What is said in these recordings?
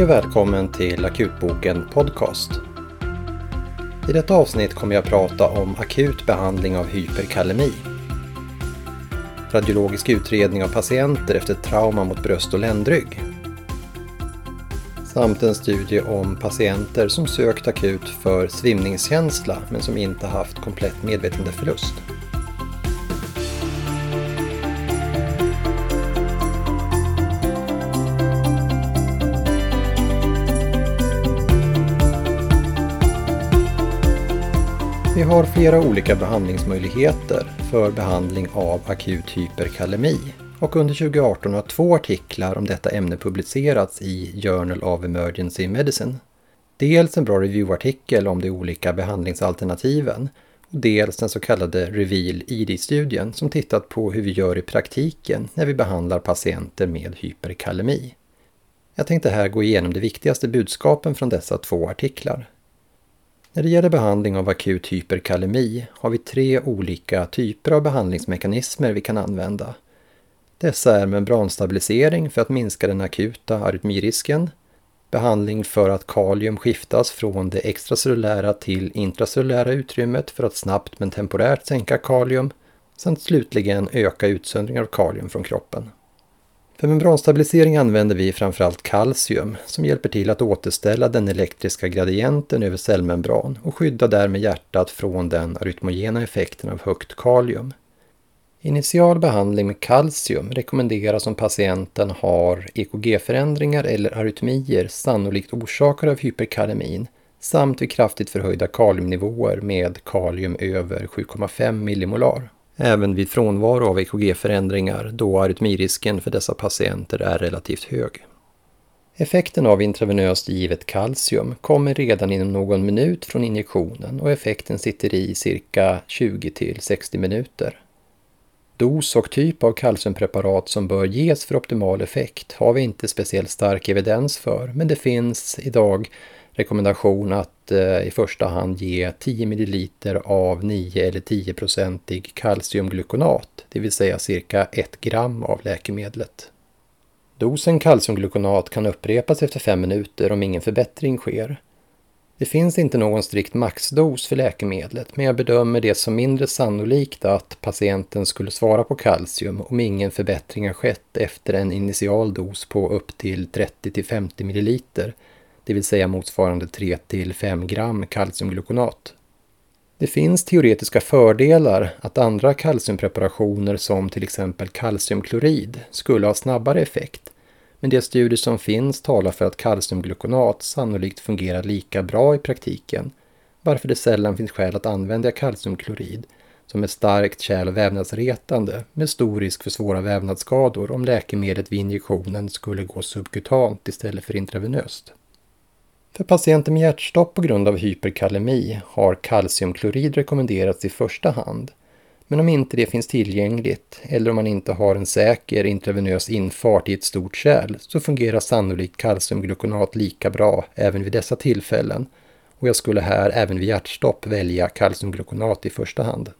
Hej och välkommen till Akutboken Podcast. I detta avsnitt kommer jag prata om akut behandling av hyperkalemi. Radiologisk utredning av patienter efter trauma mot bröst och ländrygg. Samt en studie om patienter som sökt akut för svimningskänsla men som inte haft komplett medvetandeförlust. förlust. Har flera olika behandlingsmöjligheter för behandling av akut hyperkalemi och under 2018 har två artiklar om detta ämne publicerats i Journal of Emergency Medicine. Dels en bra reviewartikel om de olika behandlingsalternativen och dels den så kallade Reveal-ID-studien som tittat på hur vi gör i praktiken när vi behandlar patienter med hyperkalemi. Jag tänkte här gå igenom de viktigaste budskapen från dessa två artiklar. När det gäller behandling av akut hyperkalemi har vi tre olika typer av behandlingsmekanismer vi kan använda. Dessa är membranstabilisering för att minska den akuta arytmirisken, behandling för att kalium skiftas från det extracellulära till intracellulära utrymmet för att snabbt men temporärt sänka kalium, samt slutligen öka utsöndring av kalium från kroppen. För membranstabilisering använder vi framförallt kalcium som hjälper till att återställa den elektriska gradienten över cellmembran och skydda därmed hjärtat från den arytmogena effekten av högt kalium. Initial behandling med kalcium rekommenderas om patienten har EKG-förändringar eller arytmier sannolikt orsakade av hyperkalemin samt vid kraftigt förhöjda kaliumnivåer med kalium över 7,5 millimolar även vid frånvaro av EKG-förändringar då arytmirisken för dessa patienter är relativt hög. Effekten av intravenöst givet kalcium kommer redan inom någon minut från injektionen och effekten sitter i cirka 20-60 minuter. Dos och typ av kalciumpreparat som bör ges för optimal effekt har vi inte speciellt stark evidens för, men det finns idag rekommendation att eh, i första hand ge 10 ml av 9 eller 10-procentig kalciumglukonat, det vill säga cirka 1 gram av läkemedlet. Dosen kalciumglukonat kan upprepas efter 5 minuter om ingen förbättring sker. Det finns inte någon strikt maxdos för läkemedlet men jag bedömer det som mindre sannolikt att patienten skulle svara på kalcium om ingen förbättring har skett efter en initial dos på upp till 30-50 ml det vill säga motsvarande 3-5 gram kalciumglukonat. Det finns teoretiska fördelar att andra kalciumpreparationer som till exempel kalciumklorid skulle ha snabbare effekt, men de studier som finns talar för att kalciumglukonat sannolikt fungerar lika bra i praktiken, varför det sällan finns skäl att använda kalciumklorid som är starkt kärl och vävnadsretande med stor risk för svåra vävnadsskador om läkemedlet vid injektionen skulle gå subkutant istället för intravenöst. För patienter med hjärtstopp på grund av hyperkalemi har kalciumklorid rekommenderats i första hand. Men om inte det finns tillgängligt eller om man inte har en säker intravenös infart i ett stort kärl så fungerar sannolikt kalciumglukonat lika bra även vid dessa tillfällen och jag skulle här även vid hjärtstopp välja kalciumglukonat i första hand.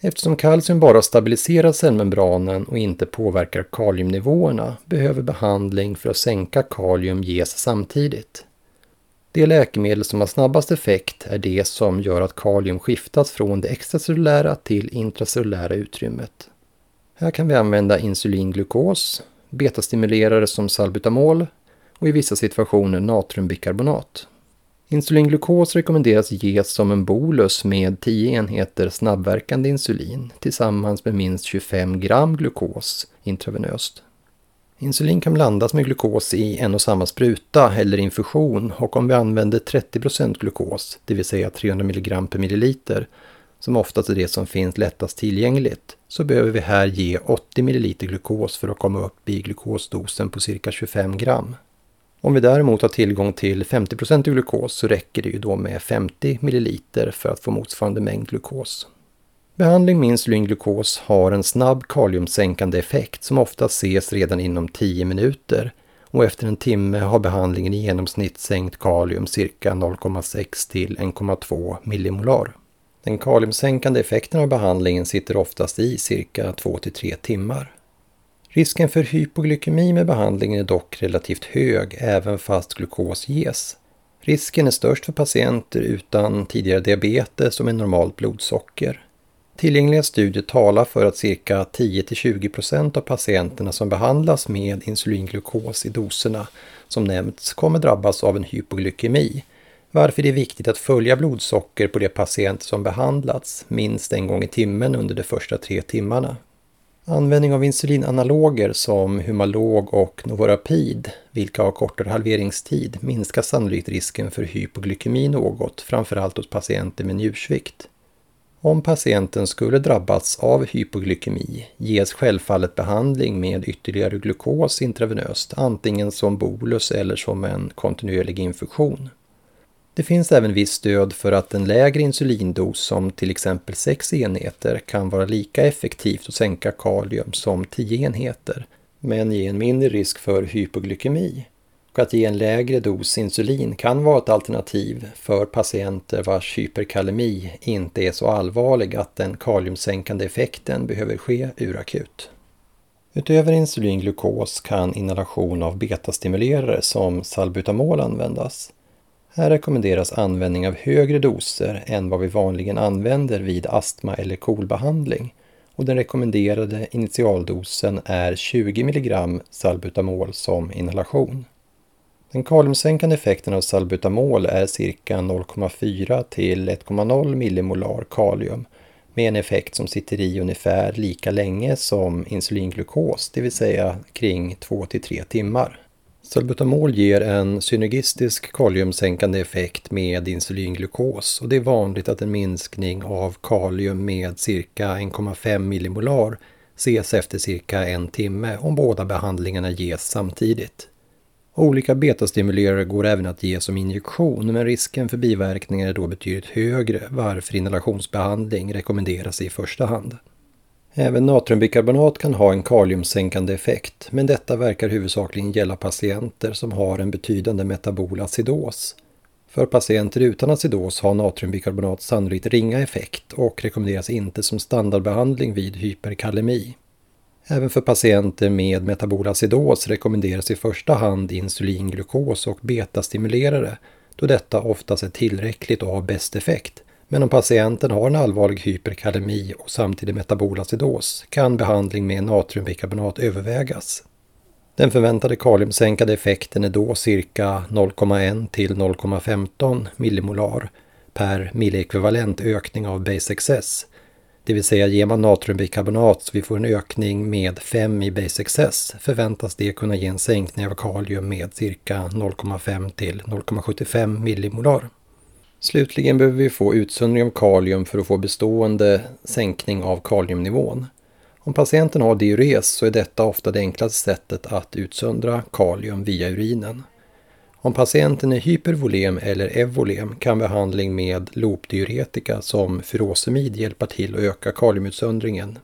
Eftersom kalcium bara stabiliserar cellmembranen och inte påverkar kaliumnivåerna behöver behandling för att sänka kalium ges samtidigt. Det läkemedel som har snabbast effekt är det som gör att kalium skiftas från det extracellulära till intracellulära utrymmet. Här kan vi använda insulinglukos, betastimulerare som salbutamol och i vissa situationer natriumbikarbonat. Insulinglukos rekommenderas ges som en bolus med 10 enheter snabbverkande insulin tillsammans med minst 25 gram glukos intravenöst. Insulin kan blandas med glukos i en och samma spruta eller infusion och om vi använder 30% glukos, det vill säga 300 mg per milliliter, som oftast är det som finns lättast tillgängligt, så behöver vi här ge 80 ml glukos för att komma upp i glukosdosen på cirka 25 gram. Om vi däremot har tillgång till 50% glukos så räcker det ju då med 50 ml för att få motsvarande mängd glukos. Behandling med insulinglukos har en snabb kaliumsänkande effekt som ofta ses redan inom 10 minuter och efter en timme har behandlingen i genomsnitt sänkt kalium cirka 0,6 till 1,2 millimolar. Den kaliumsänkande effekten av behandlingen sitter oftast i cirka 2 till 3 timmar. Risken för hypoglykemi med behandlingen är dock relativt hög även fast glukos ges. Risken är störst för patienter utan tidigare diabetes och med normalt blodsocker. Tillgängliga studier talar för att cirka 10-20% av patienterna som behandlas med insulinglukos i doserna som nämnts kommer drabbas av en hypoglykemi, varför det är viktigt att följa blodsocker på de patienter som behandlats minst en gång i timmen under de första tre timmarna. Användning av insulinanaloger som Humalog och Novorapid, vilka har kortare halveringstid, minskar sannolikt risken för hypoglykemi något, framförallt hos patienter med njursvikt. Om patienten skulle drabbats av hypoglykemi ges självfallet behandling med ytterligare glukos intravenöst, antingen som bolus eller som en kontinuerlig infusion. Det finns även viss stöd för att en lägre insulindos som till exempel 6 enheter kan vara lika effektivt att sänka kalium som 10 enheter, men ge en mindre risk för hypoglykemi. Att ge en lägre dos insulin kan vara ett alternativ för patienter vars hyperkalemi inte är så allvarlig att den kaliumsänkande effekten behöver ske urakut. Utöver insulinglukos kan inhalation av betastimulerare som salbutamol användas. Här rekommenderas användning av högre doser än vad vi vanligen använder vid astma eller KOL-behandling och den rekommenderade initialdosen är 20 mg salbutamol som inhalation. Den kaliumsänkande effekten av salbutamol är cirka 0,4 till 1,0 millimolar kalium med en effekt som sitter i ungefär lika länge som insulinglukos, det vill säga kring 2 till 3 timmar. Salbutamol ger en synergistisk kaliumsänkande effekt med insulinglukos och det är vanligt att en minskning av kalium med cirka 1,5 millimolar ses efter cirka en timme om båda behandlingarna ges samtidigt. Olika betastimulerare går även att ge som injektion men risken för biverkningar är då betydligt högre varför inhalationsbehandling rekommenderas i första hand. Även natriumbikarbonat kan ha en kaliumsänkande effekt, men detta verkar huvudsakligen gälla patienter som har en betydande metabol acidos. För patienter utan acidos har natriumbikarbonat sannolikt ringa effekt och rekommenderas inte som standardbehandling vid hyperkalemi. Även för patienter med metabol acidos rekommenderas i första hand insulinglukos och betastimulerare då detta oftast är tillräckligt och har bäst effekt men om patienten har en allvarlig hyperkalemi och samtidigt metabolacidos kan behandling med natriumbikarbonat övervägas. Den förväntade kaliumsänkade effekten är då cirka 0,1 till 0,15 millimolar per millekvivalent ökning av base excess. Det vill säga ger man natriumbikarbonat så vi får en ökning med 5 i base excess förväntas det kunna ge en sänkning av kalium med cirka 0,5 till 0,75 millimolar. Slutligen behöver vi få utsöndring av kalium för att få bestående sänkning av kaliumnivån. Om patienten har diures så är detta ofta det enklaste sättet att utsöndra kalium via urinen. Om patienten är hypervolem eller evolem kan behandling med lopdiuretika som furosemid hjälpa till att öka kaliumutsöndringen.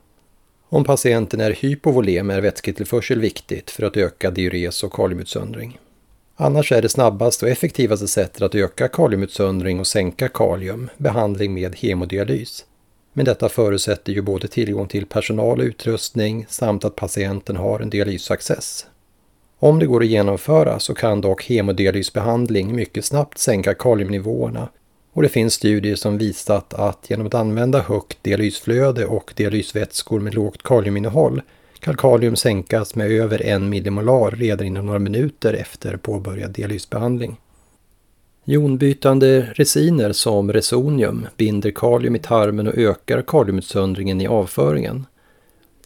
Om patienten är hypovolem är vätsketillförsel viktigt för att öka diures och kaliumutsöndring. Annars är det snabbaste och effektivaste sättet att öka kaliumutsöndring och sänka kalium behandling med hemodialys. Men detta förutsätter ju både tillgång till personal och utrustning samt att patienten har en dialysaccess. Om det går att genomföra så kan dock hemodialysbehandling mycket snabbt sänka kaliumnivåerna och det finns studier som visat att genom att använda högt dialysflöde och dialysvätskor med lågt kaliuminnehåll kan kalium sänkas med över en millimolar redan inom några minuter efter påbörjad dialysbehandling. Jonbytande resiner som resonium binder kalium i tarmen och ökar kaliumutsöndringen i avföringen.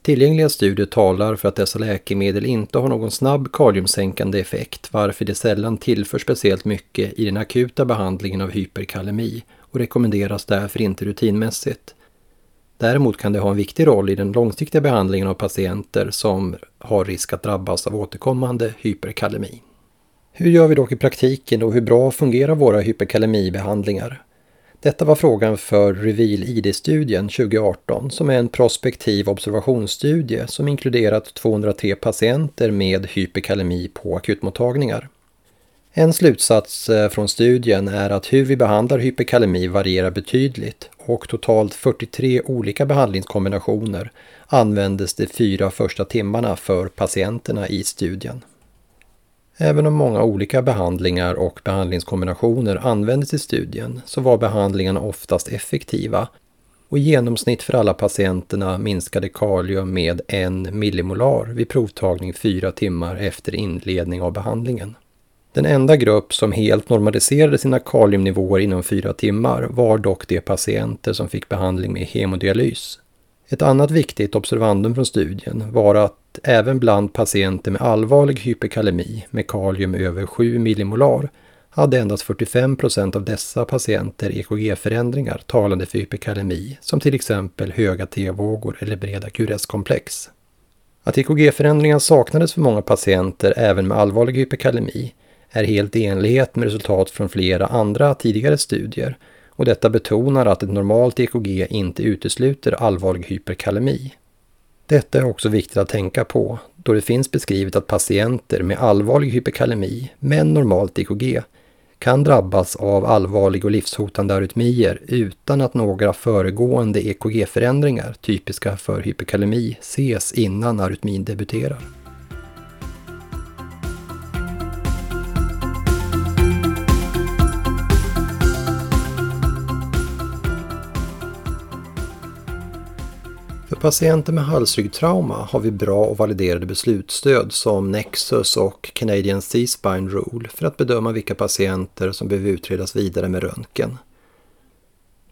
Tillgängliga studier talar för att dessa läkemedel inte har någon snabb kaliumsänkande effekt varför det sällan tillför speciellt mycket i den akuta behandlingen av hyperkalemi och rekommenderas därför inte rutinmässigt. Däremot kan det ha en viktig roll i den långsiktiga behandlingen av patienter som har risk att drabbas av återkommande hyperkalemi. Hur gör vi dock i praktiken och hur bra fungerar våra hyperkalemibehandlingar? Detta var frågan för Reveal ID-studien 2018 som är en prospektiv observationsstudie som inkluderat 203 patienter med hyperkalemi på akutmottagningar. En slutsats eh, från studien är att hur vi behandlar hyperkalemi varierar betydligt och totalt 43 olika behandlingskombinationer användes de fyra första timmarna för patienterna i studien. Även om många olika behandlingar och behandlingskombinationer användes i studien så var behandlingarna oftast effektiva och i genomsnitt för alla patienterna minskade kalium med en millimolar vid provtagning fyra timmar efter inledning av behandlingen. Den enda grupp som helt normaliserade sina kaliumnivåer inom fyra timmar var dock de patienter som fick behandling med hemodialys. Ett annat viktigt observandum från studien var att även bland patienter med allvarlig hyperkalemi med kalium över 7 millimolar hade endast 45 procent av dessa patienter EKG-förändringar talande för hyperkalemi, som till exempel höga T-vågor eller breda QRS-komplex. Att EKG-förändringar saknades för många patienter även med allvarlig hyperkalemi är helt i enlighet med resultat från flera andra tidigare studier och detta betonar att ett normalt EKG inte utesluter allvarlig hyperkalemi. Detta är också viktigt att tänka på då det finns beskrivet att patienter med allvarlig hyperkalemi men normalt EKG kan drabbas av allvarlig och livshotande arytmier utan att några föregående EKG-förändringar typiska för hyperkalemi ses innan arytmin debuterar. Patienter med halsryggtrauma har vi bra och validerade beslutsstöd som Nexus och Canadian C-Spine Rule för att bedöma vilka patienter som behöver utredas vidare med röntgen.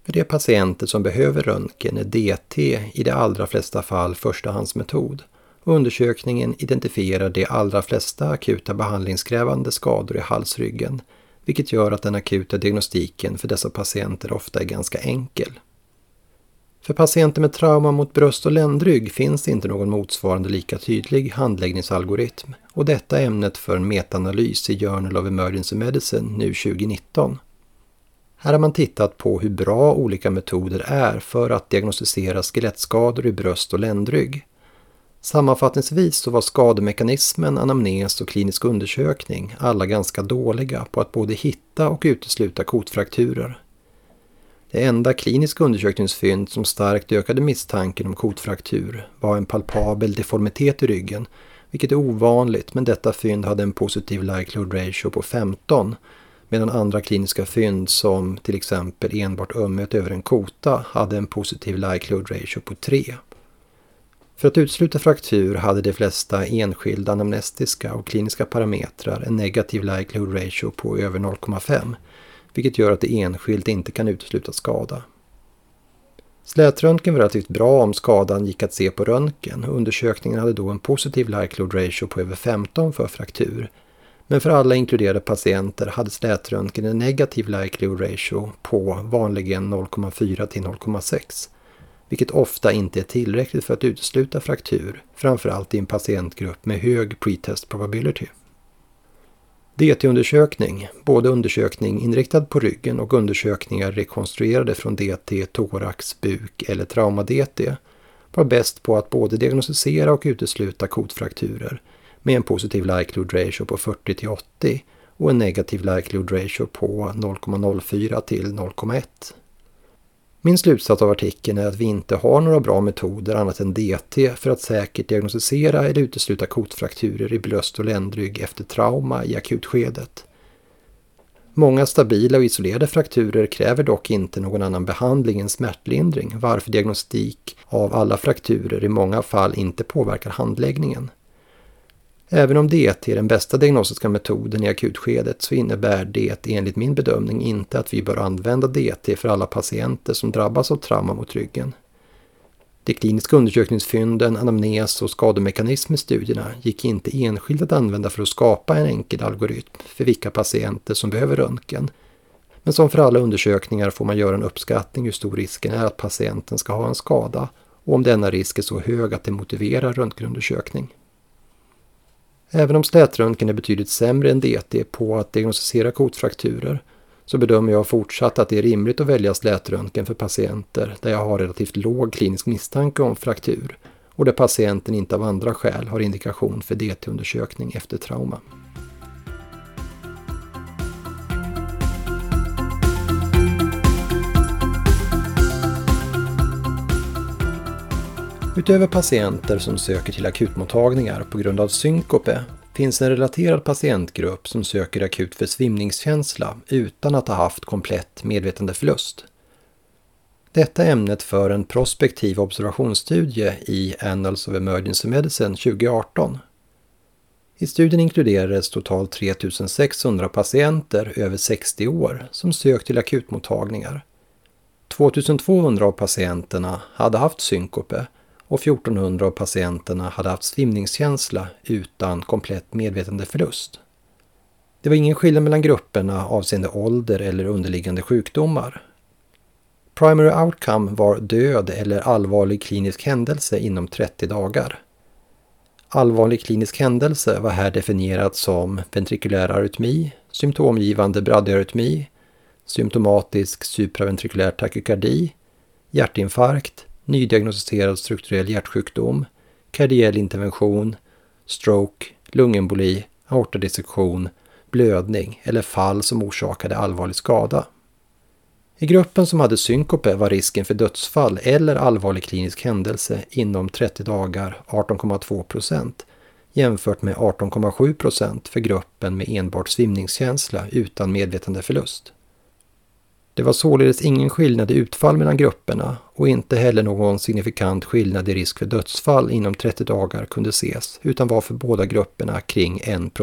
För de patienter som behöver röntgen är DT i de allra flesta fall förstahandsmetod och undersökningen identifierar de allra flesta akuta behandlingskrävande skador i halsryggen vilket gör att den akuta diagnostiken för dessa patienter ofta är ganska enkel. För patienter med trauma mot bröst och ländrygg finns inte någon motsvarande lika tydlig handläggningsalgoritm och detta är ämnet för en metaanalys i Journal of Emergency Medicine nu 2019. Här har man tittat på hur bra olika metoder är för att diagnostisera skelettskador i bröst och ländrygg. Sammanfattningsvis så var skademekanismen, anamnes och klinisk undersökning alla ganska dåliga på att både hitta och utesluta kotfrakturer. Det enda kliniska undersökningsfynd som starkt ökade misstanken om kotfraktur var en palpabel deformitet i ryggen, vilket är ovanligt men detta fynd hade en positiv likelihood ratio på 15 medan andra kliniska fynd som till exempel enbart ömhet över en kota hade en positiv likelihood ratio på 3. För att utesluta fraktur hade de flesta enskilda anamnestiska och kliniska parametrar en negativ likelihood ratio på över 0,5 vilket gör att det enskilt inte kan utesluta skada. Slätröntgen var relativt bra om skadan gick att se på röntgen och undersökningen hade då en positiv likelihood ratio på över 15 för fraktur. Men för alla inkluderade patienter hade slätröntgen en negativ likelihood ratio på vanligen 0,4 till 0,6 vilket ofta inte är tillräckligt för att utesluta fraktur, framförallt i en patientgrupp med hög pretest probability. DT-undersökning, både undersökning inriktad på ryggen och undersökningar rekonstruerade från DT, thorax, buk eller trauma-DT, var bäst på att både diagnostisera och utesluta kotfrakturer med en positiv likelihood ratio på 40 till 80 och en negativ likelihood ratio på 0,04 till 0,1. Min slutsats av artikeln är att vi inte har några bra metoder annat än DT för att säkert diagnostisera eller utesluta kotfrakturer i bröst och ländrygg efter trauma i akutskedet. Många stabila och isolerade frakturer kräver dock inte någon annan behandling än smärtlindring varför diagnostik av alla frakturer i många fall inte påverkar handläggningen. Även om DT är den bästa diagnostiska metoden i akutskedet så innebär det enligt min bedömning inte att vi bör använda DT för alla patienter som drabbas av trauma mot ryggen. De kliniska undersökningsfynden, anamnes och skademekanism i studierna gick inte enskilt att använda för att skapa en enkel algoritm för vilka patienter som behöver röntgen. Men som för alla undersökningar får man göra en uppskattning hur stor risken är att patienten ska ha en skada och om denna risk är så hög att det motiverar röntgenundersökning. Även om slätröntgen är betydligt sämre än DT på att diagnostisera kotfrakturer så bedömer jag fortsatt att det är rimligt att välja slätröntgen för patienter där jag har relativt låg klinisk misstanke om fraktur och där patienten inte av andra skäl har indikation för DT-undersökning efter trauma. Utöver patienter som söker till akutmottagningar på grund av synkope finns en relaterad patientgrupp som söker akut för svimningskänsla utan att ha haft komplett medvetandeförlust. Detta är ämnet för en prospektiv observationsstudie i Annals of Emergency Medicine 2018. I studien inkluderades totalt 3600 patienter över 60 år som sökt till akutmottagningar. 2200 av patienterna hade haft synkope och 1400 av patienterna hade haft svimningskänsla utan komplett medvetandeförlust. Det var ingen skillnad mellan grupperna avseende ålder eller underliggande sjukdomar. Primary outcome var död eller allvarlig klinisk händelse inom 30 dagar. Allvarlig klinisk händelse var här definierat som ventrikulär arytmi, symptomgivande bradyarytmi, symptomatisk supraventrikulär takykardi, hjärtinfarkt, nydiagnostiserad strukturell hjärtsjukdom, kardiell intervention, stroke, lungemboli, aortadissektion, blödning eller fall som orsakade allvarlig skada. I gruppen som hade synkope var risken för dödsfall eller allvarlig klinisk händelse inom 30 dagar 18,2 procent jämfört med 18,7 procent för gruppen med enbart svimningskänsla utan medvetandeförlust. Det var således ingen skillnad i utfall mellan grupperna och inte heller någon signifikant skillnad i risk för dödsfall inom 30 dagar kunde ses, utan var för båda grupperna kring 1.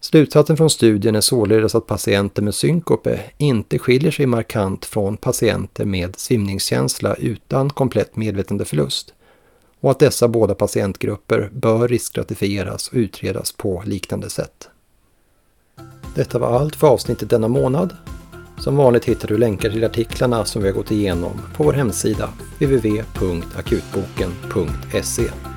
Slutsatsen från studien är således att patienter med synkope inte skiljer sig markant från patienter med svimningskänsla utan komplett medvetandeförlust och att dessa båda patientgrupper bör riskstratifieras och utredas på liknande sätt. Detta var allt för avsnittet denna månad. Som vanligt hittar du länkar till artiklarna som vi har gått igenom på vår hemsida www.akutboken.se